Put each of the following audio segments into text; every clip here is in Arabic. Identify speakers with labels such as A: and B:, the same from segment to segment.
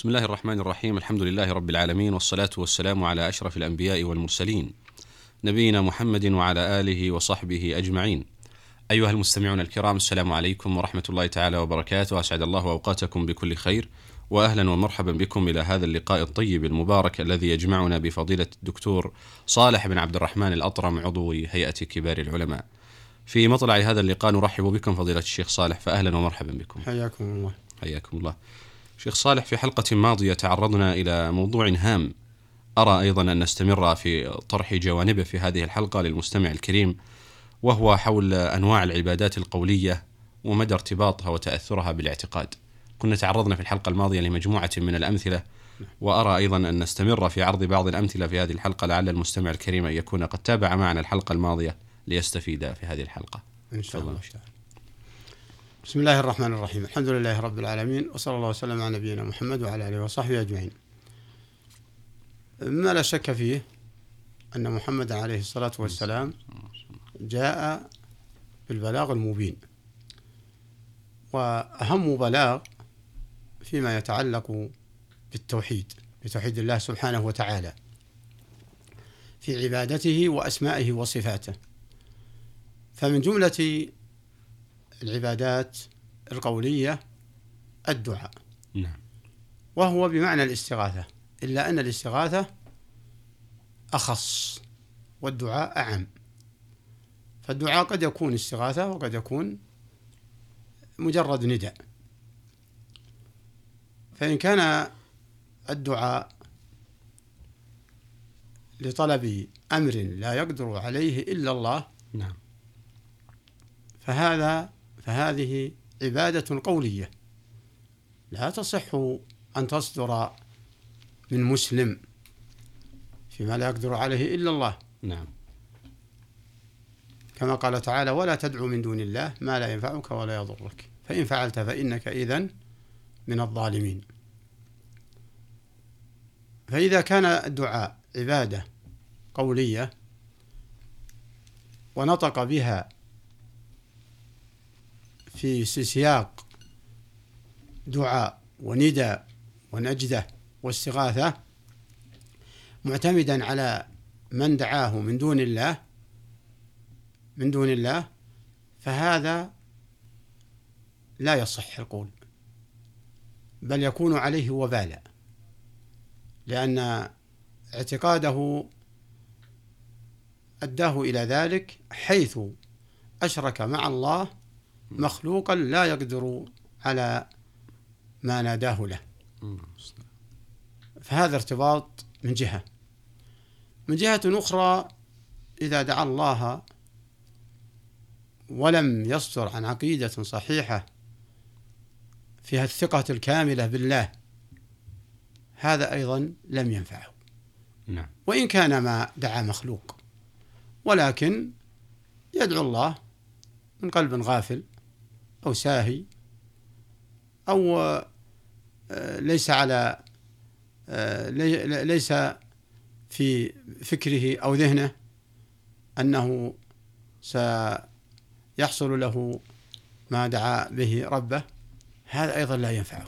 A: بسم الله الرحمن الرحيم الحمد لله رب العالمين والصلاة والسلام على أشرف الأنبياء والمرسلين نبينا محمد وعلى آله وصحبه أجمعين أيها المستمعون الكرام السلام عليكم ورحمة الله تعالى وبركاته أسعد الله أوقاتكم بكل خير وأهلا ومرحبا بكم إلى هذا اللقاء الطيب المبارك الذي يجمعنا بفضيلة الدكتور صالح بن عبد الرحمن الأطرم عضو هيئة كبار العلماء في مطلع هذا اللقاء نرحب بكم فضيلة الشيخ صالح فأهلا ومرحبا بكم
B: حياكم الله
A: حياكم الله شيخ صالح في حلقة ماضية تعرضنا إلى موضوع هام. أرى أيضا أن نستمر في طرح جوانبه في هذه الحلقة للمستمع الكريم وهو حول أنواع العبادات القولية ومدى ارتباطها وتأثرها بالاعتقاد. كنا تعرضنا في الحلقة الماضية لمجموعة من الأمثلة وأرى أيضا أن نستمر في عرض بعض الأمثلة في هذه الحلقة لعل المستمع الكريم أن يكون قد تابع معنا الحلقة الماضية ليستفيد في هذه الحلقة.
B: إن شاء الله.
A: تفضل.
B: بسم الله الرحمن الرحيم الحمد لله رب العالمين وصلى الله وسلم على نبينا محمد وعلى آله وصحبه أجمعين ما لا شك فيه أن محمد عليه الصلاة والسلام جاء بالبلاغ المبين وأهم بلاغ فيما يتعلق بالتوحيد بتوحيد الله سبحانه وتعالى في عبادته وأسمائه وصفاته فمن جملة العبادات القولية الدعاء.
A: نعم.
B: وهو بمعنى الاستغاثة إلا أن الاستغاثة أخص والدعاء أعم. فالدعاء قد يكون استغاثة وقد يكون مجرد نداء. فإن كان الدعاء لطلب أمر لا يقدر عليه إلا الله
A: نعم.
B: فهذا فهذه عبادة قولية. لا تصح أن تصدر من مسلم فيما لا يقدر عليه إلا الله.
A: نعم.
B: كما قال تعالى ولا تدعو من دون الله ما لا ينفعك ولا يضرك. فإن فعلت فإنك إذن من الظالمين. فإذا كان الدعاء عبادة قولية ونطق بها في سياق دعاء ونداء ونجدة واستغاثة معتمدا على من دعاه من دون الله من دون الله فهذا لا يصح القول بل يكون عليه وبالا لأن اعتقاده أداه إلى ذلك حيث أشرك مع الله مخلوقا لا يقدر على ما ناداه له. فهذا ارتباط من جهة. من جهة أخرى إذا دعا الله ولم يصدر عن عقيدة صحيحة فيها الثقة الكاملة بالله هذا أيضا لم ينفعه.
A: نعم.
B: وإن كان ما دعا مخلوق ولكن يدعو الله من قلب غافل أو ساهي أو آه، ليس على آه، لي- ليس في فكره أو ذهنه أنه سيحصل له ما دعا به ربه هذا أيضا لا ينفعه.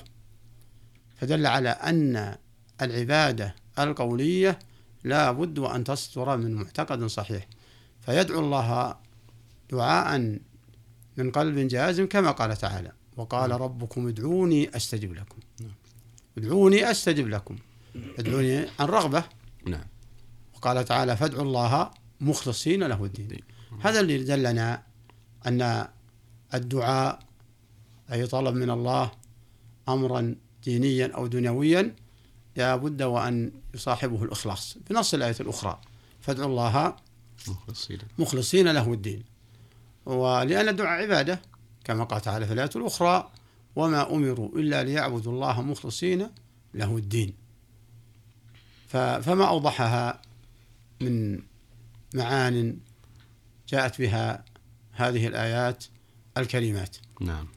B: فدل على أن العبادة القولية لا بد وأن تصدر من معتقد صحيح. فيدعو الله دعاء من قلب جازم كما قال تعالى وقال ربكم ادعوني أستجب لكم. ادعوني أستجب لكم. ادعوني عن رغبة.
A: نعم.
B: وقال تعالى فادعوا الله مخلصين له الدين. هذا اللي دلنا أن الدعاء أي طلب من الله أمرا دينيا أو دنيويا لا بد وأن يصاحبه الإخلاص. بنص الآية الأخرى فادعوا الله
A: مخلصين.
B: مخلصين له الدين. ولأن الدعاء عبادة كما قال تعالى في الآية الأخرى وما أمروا إلا ليعبدوا الله مخلصين له الدين. فما أوضحها من معان جاءت بها هذه الآيات الكريمات.
A: نعم.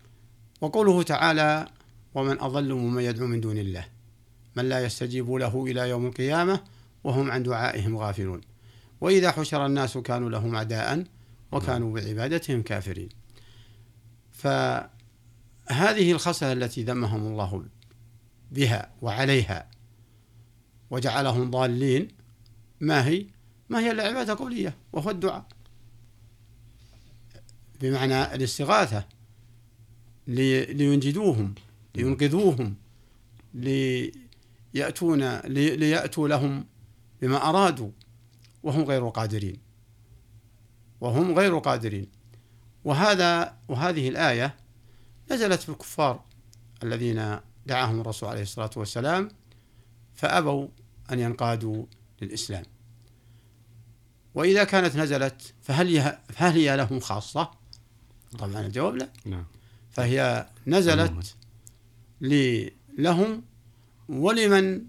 B: وقوله تعالى ومن أضل ممن يدعو من دون الله من لا يستجيب له إلى يوم القيامة وهم عن دعائهم غافلون. وإذا حشر الناس كانوا لهم أعداء وكانوا بعبادتهم كافرين. فهذه الخصلة التي ذمهم الله بها وعليها وجعلهم ضالين ما هي؟ ما هي إلا عبادة قولية وهو الدعاء. بمعنى الاستغاثة لينجدوهم لينقذوهم ليأتون ليأتوا لهم بما أرادوا وهم غير قادرين. وهم غير قادرين. وهذا وهذه الآية نزلت في الكفار الذين دعاهم الرسول عليه الصلاة والسلام فأبوا أن ينقادوا للإسلام. وإذا كانت نزلت فهل هل هي لهم خاصة؟ طبعا الجواب لا.
A: نعم.
B: فهي نزلت لهم ولمن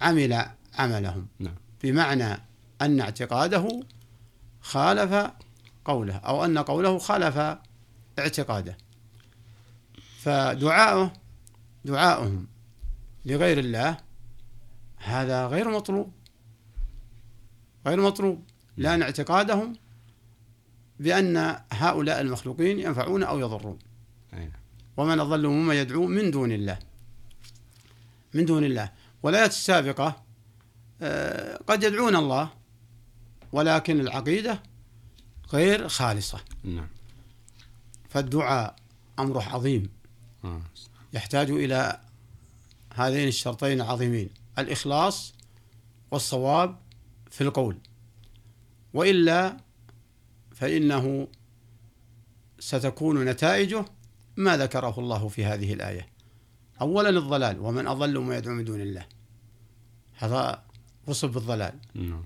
B: عمل عملهم.
A: نعم.
B: بمعنى أن اعتقاده خالف قوله أو أن قوله خالف اعتقاده. فدعاؤه دعاؤهم لغير الله هذا غير مطلوب. غير مطلوب. لأن اعتقادهم بأن هؤلاء المخلوقين ينفعون أو يضرون.
A: أي.
B: ومن أضل مما يدعو من دون الله. من دون الله. والآيات السابقة آه، قد يدعون الله. ولكن العقيدة غير خالصة.
A: نعم.
B: فالدعاء أمره عظيم.
A: آه.
B: يحتاج إلى هذين الشرطين العظيمين الإخلاص والصواب في القول. وإلا فإنه ستكون نتائجه ما ذكره الله في هذه الآية. أولا الضلال ومن أضل ما يدعو من دون الله. هذا وصف بالضلال
A: نعم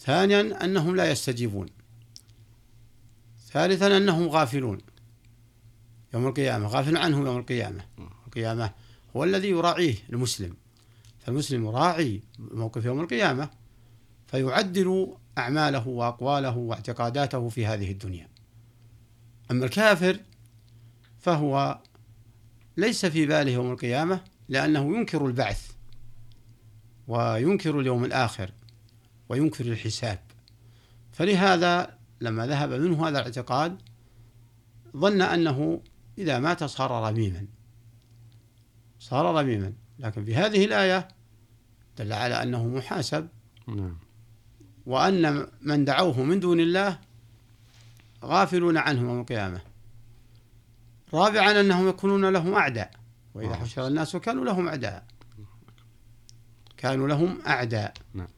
B: ثانيا أنهم لا يستجيبون. ثالثا أنهم غافلون. يوم القيامة غافل عنهم يوم القيامة. القيامة هو الذي يراعيه المسلم. فالمسلم راعي موقف يوم القيامة فيعدل أعماله وأقواله واعتقاداته في هذه الدنيا. أما الكافر فهو ليس في باله يوم القيامة لأنه ينكر البعث وينكر اليوم الآخر. وينكر الحساب. فلهذا لما ذهب منه هذا الاعتقاد ظن أنه إذا مات صار رميما. صار رميما. لكن في هذه الآية دل على أنه محاسب.
A: نعم.
B: وأن من دعوه من دون الله غافلون عنه يوم القيامة. رابعا أنهم يكونون لهم أعداء. وإذا حشر الناس كانوا لهم أعداء. كانوا لهم أعداء.
A: نعم.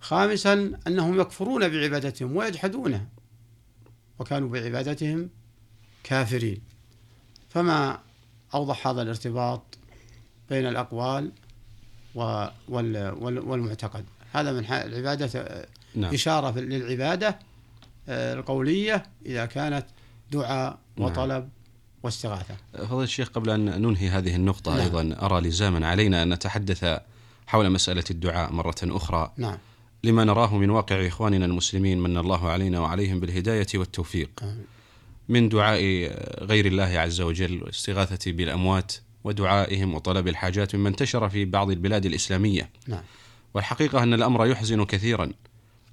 B: خامسا أنهم يكفرون بعبادتهم ويجحدونها وكانوا بعبادتهم كافرين فما أوضح هذا الارتباط بين الأقوال والمعتقد هذا من العبادة
A: نعم.
B: إشارة للعبادة آه، القولية إذا كانت دعاء
A: نعم.
B: وطلب واستغاثة
A: فضيلة الشيخ قبل أن ننهي هذه النقطة
B: نعم.
A: أيضا أرى لزاما علينا أن نتحدث حول مسألة الدعاء مرة أخرى
B: نعم
A: لما نراه من واقع إخواننا المسلمين من الله علينا وعليهم بالهداية والتوفيق. من دعاء غير الله عز وجل والاستغاثة بالأموات ودعائهم وطلب الحاجات مما انتشر في بعض البلاد الإسلامية.
B: نعم.
A: والحقيقة أن الأمر يحزن كثيرا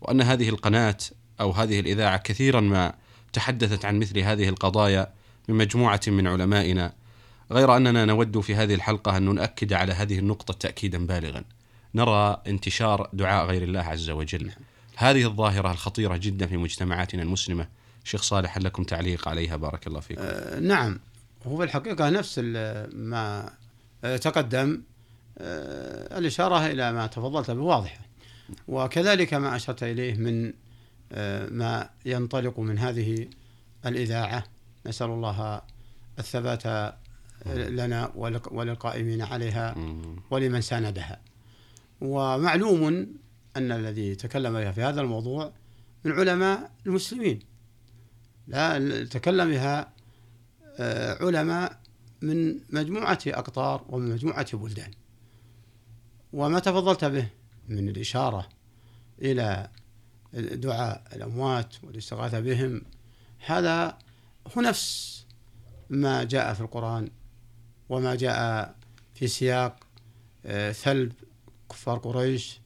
A: وأن هذه القناة أو هذه الإذاعة كثيرا ما تحدثت عن مثل هذه القضايا من مجموعة من علمائنا غير أننا نود في هذه الحلقة أن نؤكد على هذه النقطة تأكيدا بالغا. نرى انتشار دعاء غير الله عز وجل. هذه الظاهرة الخطيرة جدا في مجتمعاتنا المسلمة. شيخ صالح هل لكم تعليق عليها؟ بارك الله فيكم.
B: آه نعم. هو في الحقيقة نفس ما تقدم. آه الإشارة إلى ما تفضلت به واضحة. وكذلك ما أشرت إليه من آه ما ينطلق من هذه الإذاعة. نسأل الله الثبات لنا وللقائمين عليها ولمن ساندها. ومعلوم أن الذي تكلم في هذا الموضوع من علماء المسلمين. لا تكلم بها آه، علماء من مجموعة أقطار ومن مجموعة بلدان. وما تفضلت به من الإشارة إلى دعاء الأموات والاستغاثة بهم هذا هو نفس ما جاء في القرآن وما جاء في سياق آه، ثلب كفار قريش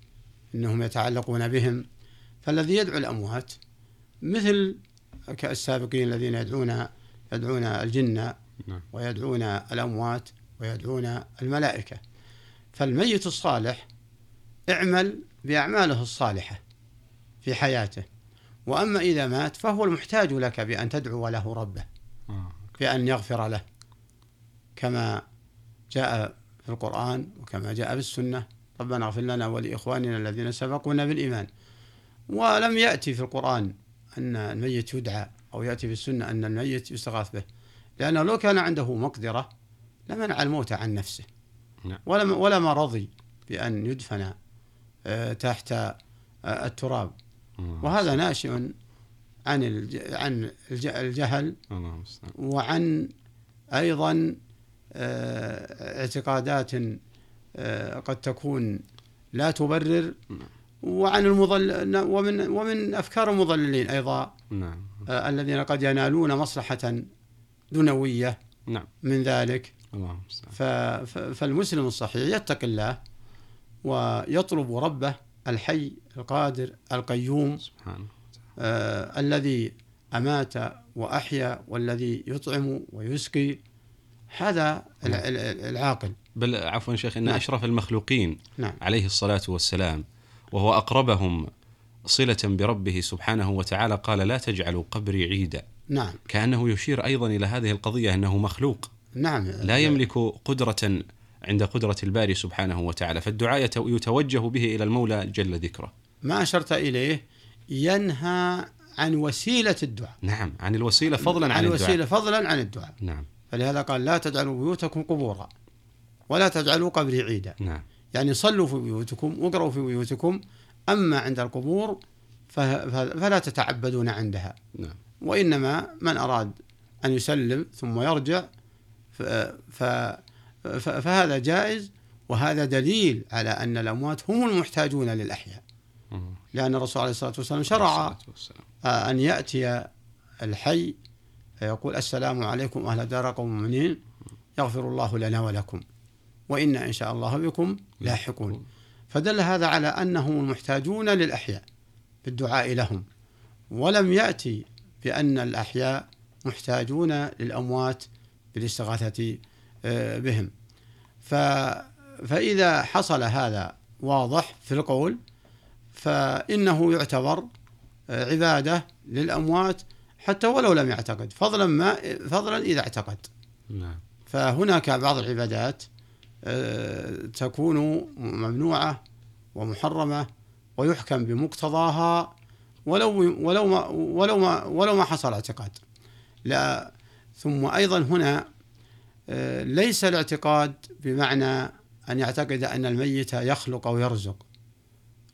B: إنهم يتعلقون بهم فالذي يدعو الأموات مثل السابقين الذين يدعون يدعون الجن
A: نعم.
B: ويدعون الأموات ويدعون الملائكة فالميت الصالح اعمل بأعماله الصالحة في حياته وأما إذا مات فهو المحتاج لك بأن تدعو له ربه
A: آه.
B: بأن يغفر له كما جاء في القرآن وكما جاء في السنة ربنا اغفر لنا ولإخواننا الذين سبقونا بالإيمان. ولم يأتي في القرآن أن الميت يدعى أو يأتي في السنة أن الميت يستغاث به. لأنه لو كان عنده مقدرة لمنع الموت عن نفسه.
A: نعم.
B: ولم ولما رضي بأن يدفن آه، تحت آه، التراب. وهذا ناشئ عن عن الج- الجهل. وعن أيضا آه، اعتقادات قد تكون لا تبرر وعن المضل ومن ومن أفكار المضللين أيضا
A: نعم.
B: آه، الذين قد ينالون مصلحة دنويه
A: نعم.
B: من ذلك.
A: الله المستعان
B: ف- ف- فالمسلم الصحيح يتقي الله ويطلب ربه الحي القادر القيوم
A: سبحانه
B: آه الذي أمات وأحيا والذي يطعم ويسقي. هذا ال- العاقل.
A: بل عفوا شيخ إن
B: نعم.
A: أشرف المخلوقين
B: نعم.
A: عليه الصلاة والسلام وهو أقربهم صلة بربه سبحانه وتعالى قال لا تجعلوا قبري عيدا.
B: نعم.
A: كأنه يشير أيضا إلى هذه القضية أنه مخلوق.
B: نعم.
A: لا يملك قدرة عند قدرة الباري سبحانه وتعالى فالدعاء يتو- يتوجه به إلى المولى جل ذكره.
B: ما أشرت إليه ينهى عن وسيلة الدعاء.
A: نعم عن الوسيلة فضلا عن,
B: عن
A: الدعاء.
B: الوسيلة فضلا عن الدعاء.
A: نعم.
B: فلهذا قال لا تجعلوا بيوتكم قبورا. ولا تجعلوا قبري عيدا.
A: نعم.
B: يعني صلوا في بيوتكم واقرأوا في بيوتكم. أما عند القبور فلا تتعبدون عندها.
A: نعم.
B: وإنما من أراد أن يسلم ثم يرجع فهذا جائز وهذا دليل على أن الأموات هم المحتاجون للأحياء. لأن الرسول عليه الصلاة والسلام شرع. آه، أن يأتي الحي فيقول السلام عليكم أهل دار قوم مؤمنين يغفر الله لنا ولكم. وإنا إن شاء الله بكم لاحقون. فدل هذا على أنهم المحتاجون للأحياء بالدعاء لهم. ولم يأتي بأن الأحياء محتاجون للأموات بالاستغاثة آه، بهم. ف فإذا حصل هذا واضح في القول فإنه يعتبر آه، عبادة للأموات حتى ولو لم يعتقد. فضلا ما فضلا إذا اعتقد.
A: نعم.
B: فهناك بعض العبادات تكون ممنوعة ومحرمة ويحكم بمقتضاها ولو ولو ما ولو ما ولو ما حصل اعتقاد. لا ثم أيضا هنا آه، ليس الاعتقاد بمعنى أن يعتقد أن الميت يخلق أو يرزق.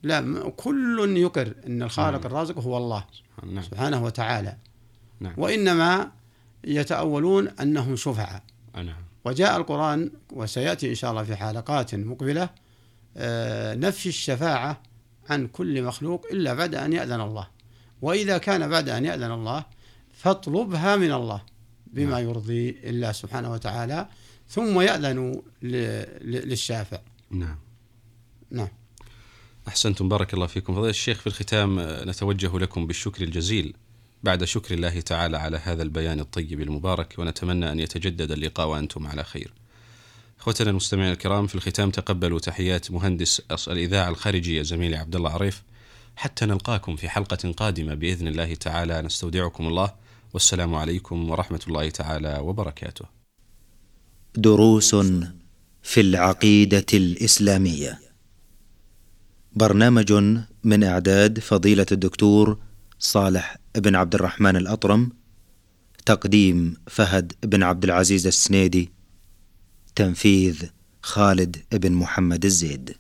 B: لا كل يقر أن الخالق
A: نعم.
B: الرازق هو الله
A: نعم.
B: سبحانه وتعالى.
A: نعم.
B: وإنما يتأولون أنهم شفعاء.
A: آه، نعم.
B: وجاء القرآن وسيأتي إن شاء الله في حلقات مقبلة آه، نفي الشفاعة عن كل مخلوق إلا بعد أن يأذن الله. وإذا كان بعد أن يأذن الله فاطلبها من الله بما
A: نعم.
B: يرضي الله سبحانه وتعالى ثم يأذن للشافع.
A: نعم.
B: نعم.
A: أحسنتم بارك الله فيكم. فضيلة الشيخ في الختام آه، نتوجه لكم بالشكر الجزيل. بعد شكر الله تعالى على هذا البيان الطيب المبارك ونتمنى أن يتجدد اللقاء وأنتم على خير أخوتنا المستمعين الكرام في الختام تقبلوا تحيات مهندس الإذاعة الخارجية زميلي عبد الله عريف حتى نلقاكم في حلقة قادمة بإذن الله تعالى نستودعكم الله والسلام عليكم ورحمة الله تعالى وبركاته.
C: دروس في العقيدة الإسلامية. برنامج من إعداد فضيلة الدكتور صالح بن عبد الرحمن الأطرم. تقديم فهد بن عبد العزيز السنيدي. تنفيذ خالد بن محمد الزيد.